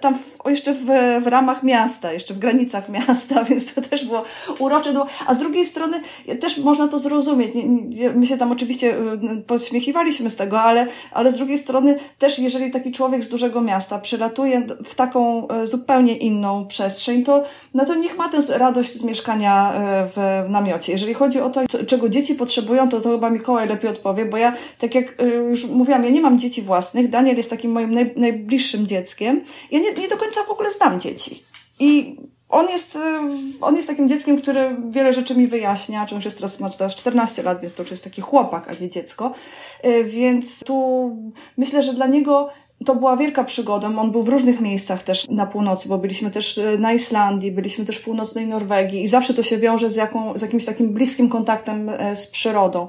tam w, jeszcze w, w ramach miasta, jeszcze w granicach *laughs* miasta, więc to też było urocze. No, a z drugiej strony też można to zrozumieć. My się tam oczywiście podśmiechiwaliśmy z tego, ale, ale z drugiej strony też jeżeli taki człowiek z dużego miasta przylatuje w taką e, zupełnie inną przestrzeń, to, no to niech ma tę radość z mieszkania e, w, w namiocie. Jeżeli chodzi o to, czego dzieci potrzebują, to to chyba Mikołaj lepiej odpowie, bo ja, tak jak e, już mówiłam, ja nie mam dzieci własnych, Daniel jest takim moim naj, najbliższym dzieckiem. Ja nie, nie do końca w ogóle znam dzieci. I on jest, on jest takim dzieckiem, które wiele rzeczy mi wyjaśnia, czy już jest teraz, ma teraz 14 lat, więc to już jest taki chłopak, a nie dziecko. Więc tu myślę, że dla niego to była wielka przygoda. On był w różnych miejscach też na północy, bo byliśmy też e, na Islandii, byliśmy też w północnej Norwegii i zawsze to się wiąże z, jaką, z jakimś takim bliskim kontaktem e, z przyrodą.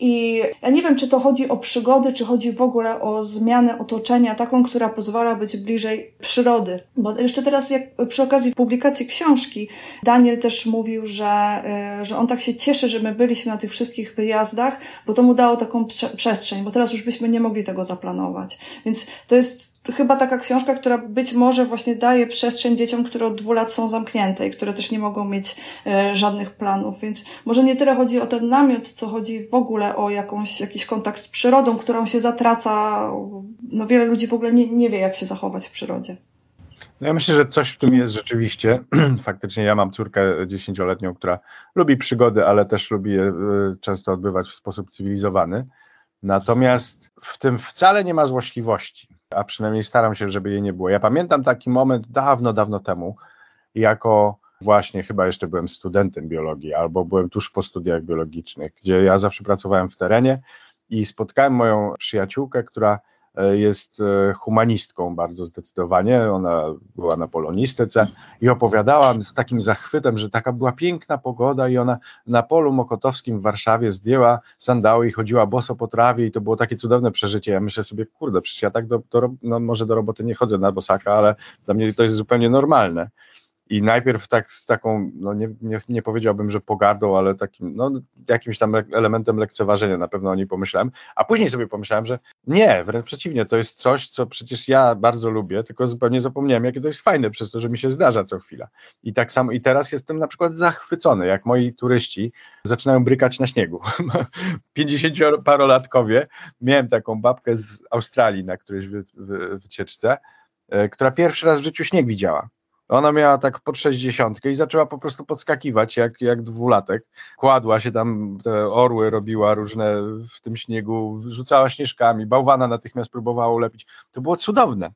I ja nie wiem, czy to chodzi o przygody, czy chodzi w ogóle o zmianę otoczenia, taką, która pozwala być bliżej przyrody. Bo jeszcze teraz, jak przy okazji publikacji książki, Daniel też mówił, że, e, że on tak się cieszy, że my byliśmy na tych wszystkich wyjazdach, bo to mu dało taką prze przestrzeń, bo teraz już byśmy nie mogli tego zaplanować. Więc to jest chyba taka książka, która być może właśnie daje przestrzeń dzieciom, które od dwóch lat są zamknięte i które też nie mogą mieć e, żadnych planów, więc może nie tyle chodzi o ten namiot, co chodzi w ogóle o jakąś, jakiś kontakt z przyrodą, którą się zatraca. No wiele ludzi w ogóle nie, nie wie, jak się zachować w przyrodzie. No ja myślę, że coś w tym jest rzeczywiście. *clears throat* Faktycznie ja mam córkę dziesięcioletnią, która lubi przygody, ale też lubi je e, często odbywać w sposób cywilizowany. Natomiast w tym wcale nie ma złośliwości a przynajmniej staram się, żeby jej nie było. Ja pamiętam taki moment dawno, dawno temu, jako właśnie chyba jeszcze byłem studentem biologii, albo byłem tuż po studiach biologicznych, gdzie ja zawsze pracowałem w terenie i spotkałem moją przyjaciółkę, która jest e, humanistką bardzo zdecydowanie. Ona była na polonistyce i opowiadała z takim zachwytem, że taka była piękna pogoda i ona na polu mokotowskim w Warszawie zdjęła sandały i chodziła boso po trawie i to było takie cudowne przeżycie. Ja myślę sobie, kurde, przecież ja tak do, do no może do roboty nie chodzę na bosaka, ale dla mnie to jest zupełnie normalne. I najpierw tak z taką, no nie, nie, nie powiedziałbym, że pogardą, ale takim, no jakimś tam elementem lekceważenia na pewno o niej pomyślałem, a później sobie pomyślałem, że nie, wręcz przeciwnie, to jest coś, co przecież ja bardzo lubię, tylko zupełnie zapomniałem, jakie to jest fajne przez to, że mi się zdarza co chwila. I tak samo, i teraz jestem na przykład zachwycony, jak moi turyści zaczynają brykać na śniegu. *laughs* 50-parolatkowie, miałem taką babkę z Australii na którejś wy, wy, wycieczce, e, która pierwszy raz w życiu śnieg widziała. Ona miała tak pod 60 i zaczęła po prostu podskakiwać jak, jak dwulatek. Kładła się tam, te orły robiła różne w tym śniegu, rzucała śnieżkami, bałwana natychmiast próbowała ulepić. To było cudowne.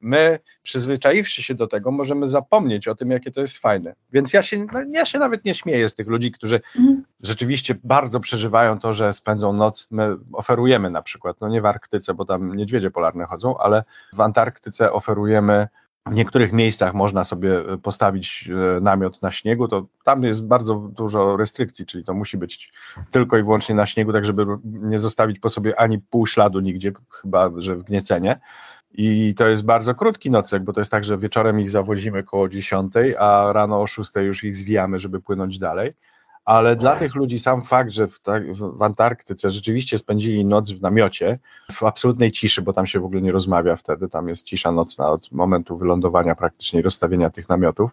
My, przyzwyczaiwszy się do tego, możemy zapomnieć o tym, jakie to jest fajne. Więc ja się, no, ja się nawet nie śmieję z tych ludzi, którzy mm. rzeczywiście bardzo przeżywają to, że spędzą noc. My oferujemy na przykład, no nie w Arktyce, bo tam niedźwiedzie polarne chodzą, ale w Antarktyce oferujemy w niektórych miejscach można sobie e, postawić e, namiot na śniegu, to tam jest bardzo dużo restrykcji, czyli to musi być tylko i wyłącznie na śniegu, tak żeby nie zostawić po sobie ani pół śladu nigdzie, chyba że w Gniecenie. I to jest bardzo krótki nocleg, bo to jest tak, że wieczorem ich zawozimy koło 10, a rano o 6 już ich zwijamy, żeby płynąć dalej ale dla tych ludzi sam fakt, że w, tak, w, Antarktyce rzeczywiście spędzili noc w namiocie, w absolutnej ciszy, bo tam się w ogóle nie rozmawia wtedy, tam jest cisza nocna od momentu wylądowania praktycznie rozstawienia tych namiotów.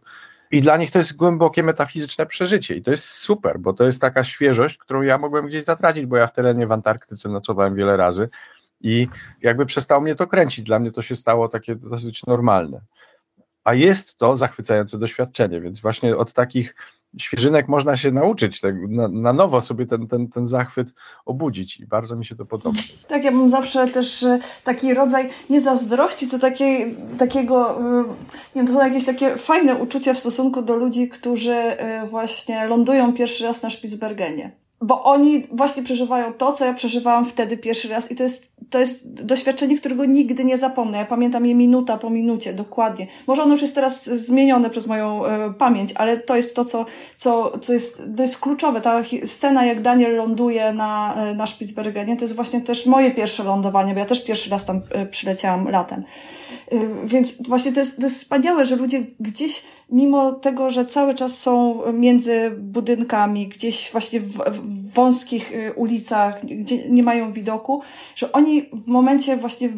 I dla nich to jest głębokie metafizyczne przeżycie i to jest super, bo to jest taka świeżość, którą ja mogłem gdzieś zatracić, bo ja w terenie w Antarktyce nocowałem wiele razy i jakby przestało mnie to kręcić. Dla mnie to się stało takie dosyć normalne. A jest to zachwycające doświadczenie, więc właśnie od takich świeżynek można się nauczyć, tak, na, na, nowo sobie ten, ten, ten zachwyt obudzić i bardzo mi się to podoba. Tak, ja mam zawsze też e, taki rodzaj nie zazdrości, co takie, takiego, e, nie wiem, to są jakieś takie fajne uczucia w stosunku do ludzi, którzy e, właśnie lądują pierwszy raz na Spitsbergenie bo oni właśnie przeżywają to, co ja przeżywałam wtedy pierwszy raz i to jest, to jest doświadczenie, którego nigdy nie zapomnę. Ja pamiętam je minuta po minucie, dokładnie. Może ono już jest teraz zmienione przez moją e, pamięć, ale to jest to, co, co, co jest, to jest kluczowe. Ta scena, jak Daniel ląduje na, e, na Spitsbergenie, to jest właśnie też moje pierwsze lądowanie, bo ja też pierwszy raz tam e, przyleciałam latem. Y, więc właśnie to jest, to jest wspaniałe, że ludzie gdzieś, mimo tego, że cały czas są między budynkami, gdzieś właśnie w, w wąskich y, ulicach, gdzie nie mają widoku, że oni w momencie właśnie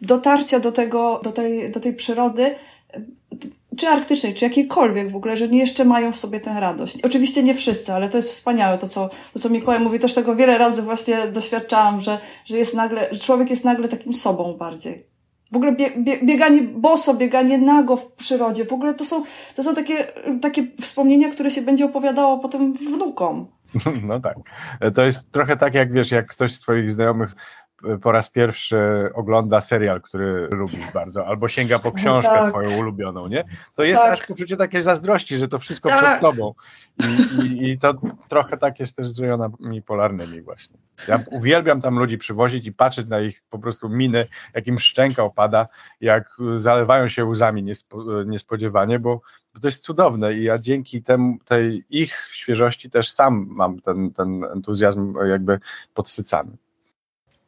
dotarcia do tego, do tej, do tej przyrody, czy arktycznej, czy jakiejkolwiek w ogóle, że nie jeszcze mają w sobie tę radość. Oczywiście nie wszyscy, ale to jest wspaniałe, to co, to co Mikołaj mówi, też tego wiele razy właśnie doświadczałam, że, że jest nagle, że człowiek jest nagle takim sobą bardziej. W ogóle bie, bie, bieganie boso, bieganie nago w przyrodzie, w ogóle to są, to są takie, takie wspomnienia, które się będzie opowiadało potem wnukom. No tak. To jest trochę tak, jak wiesz, jak ktoś z Twoich znajomych po raz pierwszy ogląda serial, który lubisz bardzo, albo sięga po książkę tak. twoją ulubioną, nie? To jest tak. aż poczucie takiej zazdrości, że to wszystko tak. przed tobą. I, i, I, to trochę tak jest też z rejonami polarnymi właśnie. Ja uwielbiam tam ludzi przywozić i patrzeć na ich po prostu miny, jak im szczęka opada, jak zalewają się łzami niespo, niespodziewanie, bo, bo to jest cudowne i ja dzięki temu, tej ich świeżości też sam mam ten, ten entuzjazm jakby podsycany.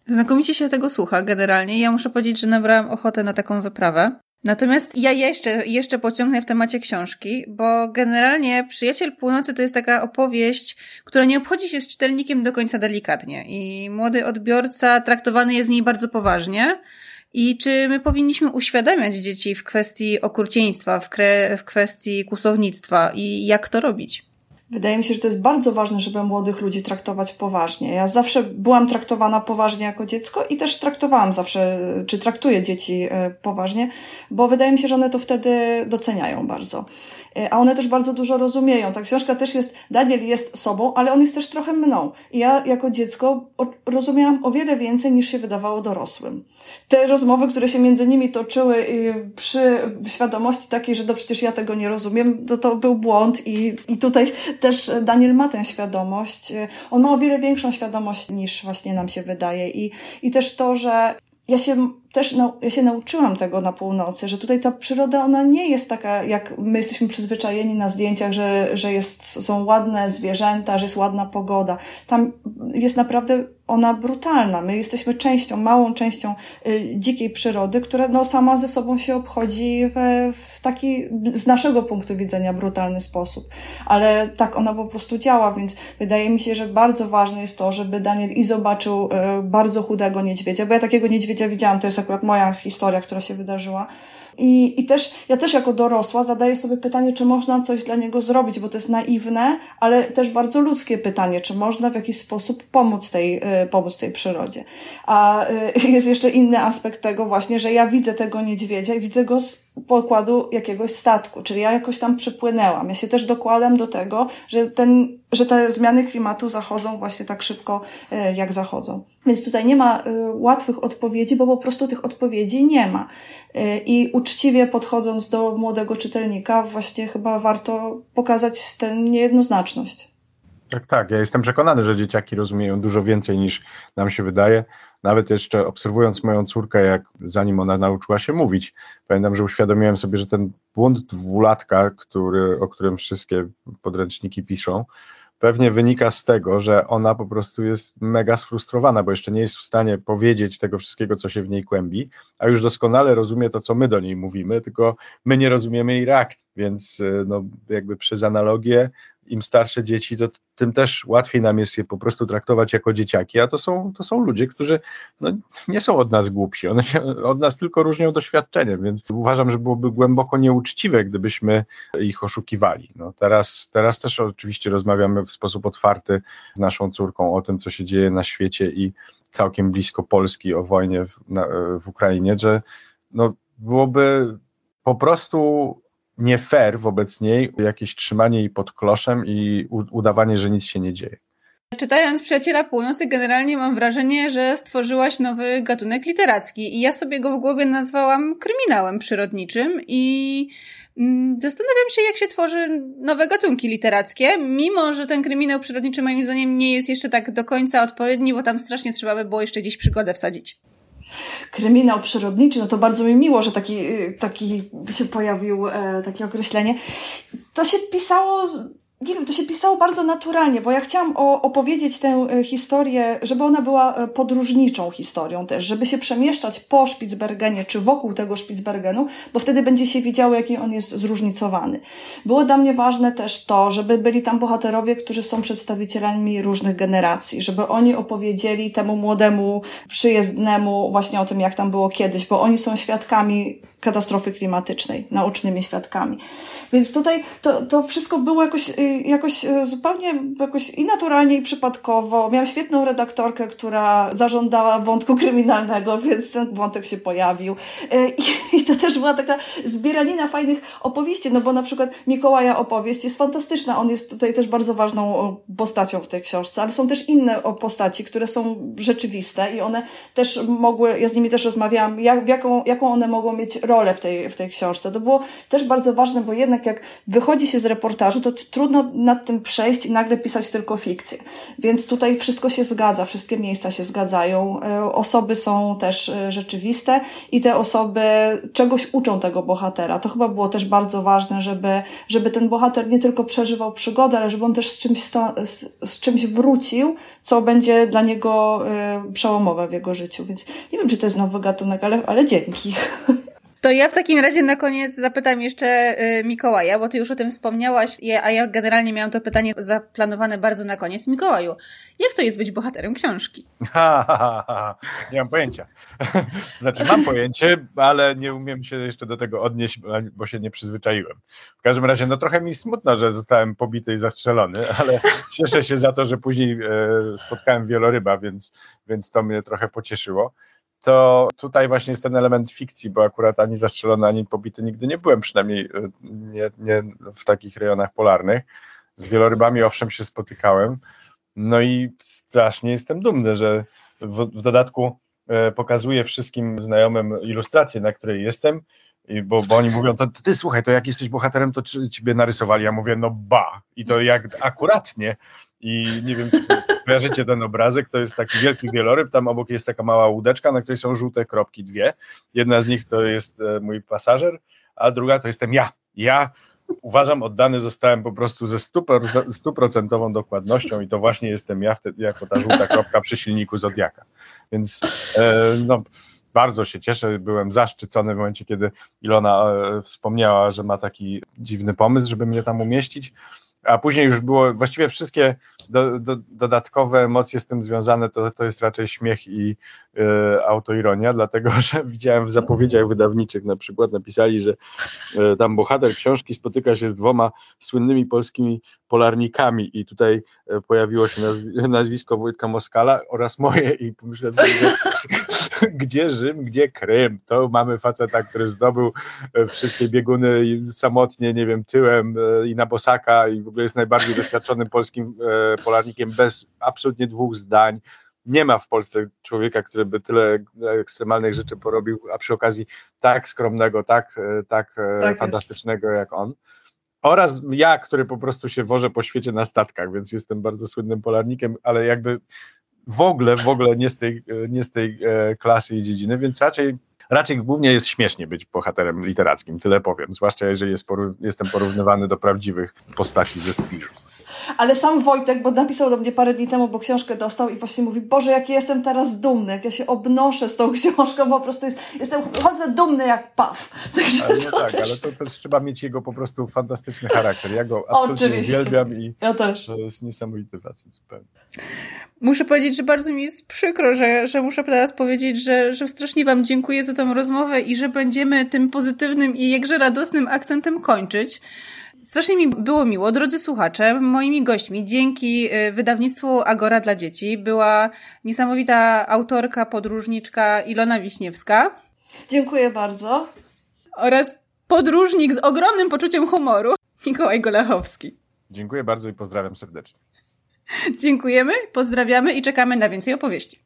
Znakomicie się tego słucha generalnie. Ja muszę powiedzieć, że nabrałam ochotę na taką wyprawę. Natomiast ja jeszcze, jeszcze pociągnę w temacie książki, bo generalnie Przyjaciel Północy to jest taka opowieść, która nie obchodzi się z czytelnikiem do końca delikatnie i młody odbiorca traktowany jest w niej bardzo poważnie. I czy my powinniśmy uświadamiać dzieci w kwestii okrucieństwa, w, kre, w kwestii kusownictwa i jak to robić? Wydaje mi się, że to jest bardzo ważne, żeby młodych ludzi traktować poważnie. Ja zawsze byłam traktowana poważnie jako dziecko i też traktowałam zawsze, czy traktuję dzieci e, poważnie, bo wydaje mi się, że one to wtedy doceniają bardzo. E, a one też bardzo dużo rozumieją. Ta książka też jest, Daniel jest sobą, ale on jest też trochę mną. I ja jako dziecko rozumiałam o wiele więcej niż się wydawało dorosłym. Te rozmowy, które się między nimi toczyły przy świadomości takiej, że to przecież ja tego nie rozumiem, to to był błąd i, i tutaj też Daniel ma tę świadomość. E, on ma o wiele większą świadomość niż właśnie nam się wydaje. I, i też to, że ja się też no, ja się nauczyłam tego na północy, że tutaj ta przyroda, ona nie jest taka, jak my jesteśmy przyzwyczajeni na zdjęciach, że, że jest, są ładne zwierzęta, że jest ładna pogoda. Tam jest naprawdę ona brutalna. My jesteśmy częścią, małą częścią y, dzikiej przyrody, która no, sama ze sobą się obchodzi w, w taki, z naszego punktu widzenia, brutalny sposób. Ale tak ona po prostu działa, więc wydaje mi się, że bardzo ważne jest to, żeby Daniel i zobaczył y, bardzo chudego niedźwiedzia, bo ja takiego niedźwiedzia widziałam, to jest akurat moja historia, która się wydarzyła. I, I też, ja też jako dorosła zadaję sobie pytanie, czy można coś dla niego zrobić, bo to jest naiwne, ale też bardzo ludzkie pytanie, czy można w jakiś sposób pomóc tej, y, pomóc tej przyrodzie. A y, *laughs* jest jeszcze inny aspekt tego właśnie, że ja widzę tego niedźwiedzia i widzę go z pokładu jakiegoś statku, czyli ja jakoś tam przypłynęłam. Ja się też dokładam do tego, że ten, że te zmiany klimatu zachodzą właśnie tak szybko, y, jak zachodzą. Więc tutaj nie ma łatwych odpowiedzi, bo po prostu tych odpowiedzi nie ma. I uczciwie podchodząc do młodego czytelnika, właśnie chyba warto pokazać tę niejednoznaczność. Tak, tak. Ja jestem przekonany, że dzieciaki rozumieją dużo więcej niż nam się wydaje. Nawet jeszcze obserwując moją córkę, jak zanim ona nauczyła się mówić, pamiętam, że uświadomiłem sobie, że ten błąd dwulatka, który, o którym wszystkie podręczniki piszą, pewnie wynika z tego, że ona po prostu jest mega sfrustrowana, bo jeszcze nie jest w stanie powiedzieć tego wszystkiego, co się w niej kłębi, a już doskonale rozumie to, co my do niej mówimy, tylko my nie rozumiemy jej reakcji, więc e, no, jakby przez analogię im starsze dzieci, to tym też łatwiej nam jest je po prostu traktować jako dzieciaki, a to są, to są ludzie, którzy no, nie są od nas głupsi, one się od nas tylko różnią doświadczeniem, więc uważam, że byłoby głęboko nieuczciwe, gdybyśmy ich oszukiwali. No, teraz, teraz też oczywiście rozmawiamy w sposób otwarty z naszą córką o tym, co się dzieje na świecie i całkiem blisko Polski, o wojnie w, na, w Ukrainie, że no, byłoby po prostu nie fair wobec niej jakieś trzymanie jej pod kloszem i udawanie, że nic się nie dzieje. Czytając Przyjaciela Północy, generalnie mam wrażenie, że stworzyłaś nowy gatunek literacki i ja sobie go w głowie nazwałam kryminałem przyrodniczym i mm, zastanawiam się, jak się tworzy nowe gatunki literackie, mimo że ten kryminał przyrodniczy moim zdaniem nie jest jeszcze tak do końca odpowiedni, bo tam strasznie trzeba by było jeszcze gdzieś przygodę wsadzić kryminał przyrodniczy, no to bardzo mi miło, że taki, y, taki się pojawił, e, takie określenie. To się pisało nie wiem, to się pisało bardzo naturalnie, bo ja chciałam opowiedzieć tę e, historię, żeby ona była e, podróżniczą historią też, żeby się przemieszczać po Spitsbergenie czy wokół tego Spitsbergenu, bo wtedy będzie się widziało, jaki on jest zróżnicowany. Było dla mnie ważne też to, żeby byli tam bohaterowie, którzy są przedstawicielami różnych generacji, żeby oni opowiedzieli temu młodemu, przyjezdnemu właśnie o tym, jak tam było kiedyś, bo oni są świadkami katastrofy klimatycznej, naocznymi świadkami. Więc tutaj to, to wszystko było jakoś, y, jakoś y, zupełnie jakoś i naturalnie, i przypadkowo. Miałam świetną redaktorkę, która zażądała wątku kryminalnego, *laughs* więc ten wątek się pojawił. Y, I, i to też była taka zbieranina fajnych opowieści, no bo na przykład Mikołaja opowieść jest fantastyczna. On jest tutaj też bardzo ważną postacią w tej książce, ale są też inne postaci, które są rzeczywiste i one też mogły, ja z nimi też rozmawiałam, jak, jaką, jaką one mogą mieć rolę w tej, w tej książce. To było też bardzo ważne, bo jednak jak wychodzi się z reportażu, to trudno nad tym przejść i nagle pisać tylko fikcję. Więc tutaj wszystko się zgadza, wszystkie miejsca się zgadzają, e, osoby są też e, rzeczywiste i te osoby czegoś uczą tego bohatera. To chyba było też bardzo ważne, żeby, żeby ten bohater nie tylko przeżywał przygodę, ale żeby on też z czymś, z, z czymś wrócił, co będzie dla niego y, przełomowe w jego życiu. Więc nie wiem, czy to jest nowy gatunek, ale, ale dzięki. *laughs* To ja w takim razie na koniec zapytam jeszcze y, Mikołaja, bo ty już o tym wspomniałaś, a ja generalnie miałam to pytanie zaplanowane bardzo na koniec. Mikołaju, jak to jest być bohaterem książki? *laughs* Ha, ha, ha, nie mam pojęcia. *laughs* znaczy mam pojęcie, ale nie umiem się jeszcze do tego odnieść, bo się nie przyzwyczaiłem. W każdym razie, no trochę mi smutno, że zostałem pobity i zastrzelony, *laughs* ale cieszę się za to, że później e, spotkałem wieloryba, więc, więc to mnie trochę pocieszyło to tutaj właśnie jest ten element fikcji, bo akurat ani zastrzelony, ani pobity nigdy nie byłem, przynajmniej e, nie, nie w takich rejonach polarnych. Z wielorybami owszem się spotykałem, no i strasznie jestem dumny, że w, w dodatku e, pokazuję wszystkim znajomym ilustrację, na której jestem, i bo, bo oni mówią, to ty słuchaj, to jak jesteś bohaterem, to ciebie narysowali. Ja mówię, no ba. I to jak akuratnie. I nie wiem, czy kojarzycie ten obrazek, to jest taki wielki wieloryb, tam obok jest taka mała łódeczka, na której są żółte kropki, dwie. Jedna z nich to jest e, mój pasażer, a druga to jestem ja. Ja uważam, oddany zostałem po prostu ze stuprocentową dokładnością i to właśnie jestem ja jako ta żółta kropka przy silniku Zodiaka. Więc e, no, bardzo się cieszę, byłem zaszczycony w momencie, kiedy Ilona e, wspomniała, że ma taki dziwny pomysł, żeby mnie tam umieścić a później już było właściwie wszystkie do, do, dodatkowe emocje z tym związane, to, to jest raczej śmiech i y, autoironia, dlatego *laughs* że widziałem w zapowiedziach wydawniczych na przykład napisali, że y, tam bohater książki spotyka się z dwoma słynnymi polskimi polarnikami i tutaj y, pojawiło się nazw *laughs* nazwisko Wojtka Moskala oraz moje i pomyślałem sobie, że *laughs* gdzie Rzym, gdzie Krym, to mamy faceta, który zdobył wszystkie bieguny samotnie, nie wiem, tyłem i na bosaka i w jest najbardziej doświadczonym polskim e, polarnikiem bez absolutnie dwóch zdań. Nie ma w Polsce człowieka, który by tyle ekstremalnych rzeczy porobił, a przy okazji tak skromnego, tak, e, tak, e, tak fantastycznego jest. jak on. Oraz ja, który po prostu się wożę po świecie na statkach, więc jestem bardzo słynnym polarnikiem, ale jakby w ogóle, w ogóle nie z tej, nie z tej klasy i dziedziny, więc raczej raczej głównie jest śmiesznie być bohaterem literackim, tyle powiem, zwłaszcza jeżeli jest poró jestem porównywany do prawdziwych postaci ze Spiru. Ale sam Wojtek, bo napisał do mnie parę dni temu, bo książkę dostał i właśnie mówi, Boże, jaki jestem teraz dumny, jak ja się obnoszę z tą *laughs* książką, po prostu jest, jestem, chodzę dumny jak paw. *laughs* Także ale no tak, też... ale to też trzeba mieć jego po prostu fantastyczny charakter. Ja go absolutnie Oczywiście. uwielbiam i ja też. to jest niesamowity facet zupełnie. Muszę powiedzieć, że bardzo mi jest przykro, że, że muszę teraz powiedzieć, że, że strasznie Wam dziękuję za tę rozmowę i że będziemy tym pozytywnym i jakże radosnym akcentem kończyć. Strasznie mi było miło, drodzy słuchacze. Moimi gośćmi dzięki y, wydawnictwu Agora dla Dzieci była niesamowita autorka, podróżniczka Ilona Wiśniewska. Dziękuję bardzo. Oraz podróżnik z ogromnym poczuciem humoru, Mikołaj Golachowski. Dziękuję bardzo i pozdrawiam serdecznie. Dziękujemy, pozdrawiamy i czekamy na więcej opowieści.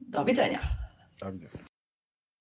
Do widzenia. Do widzenia.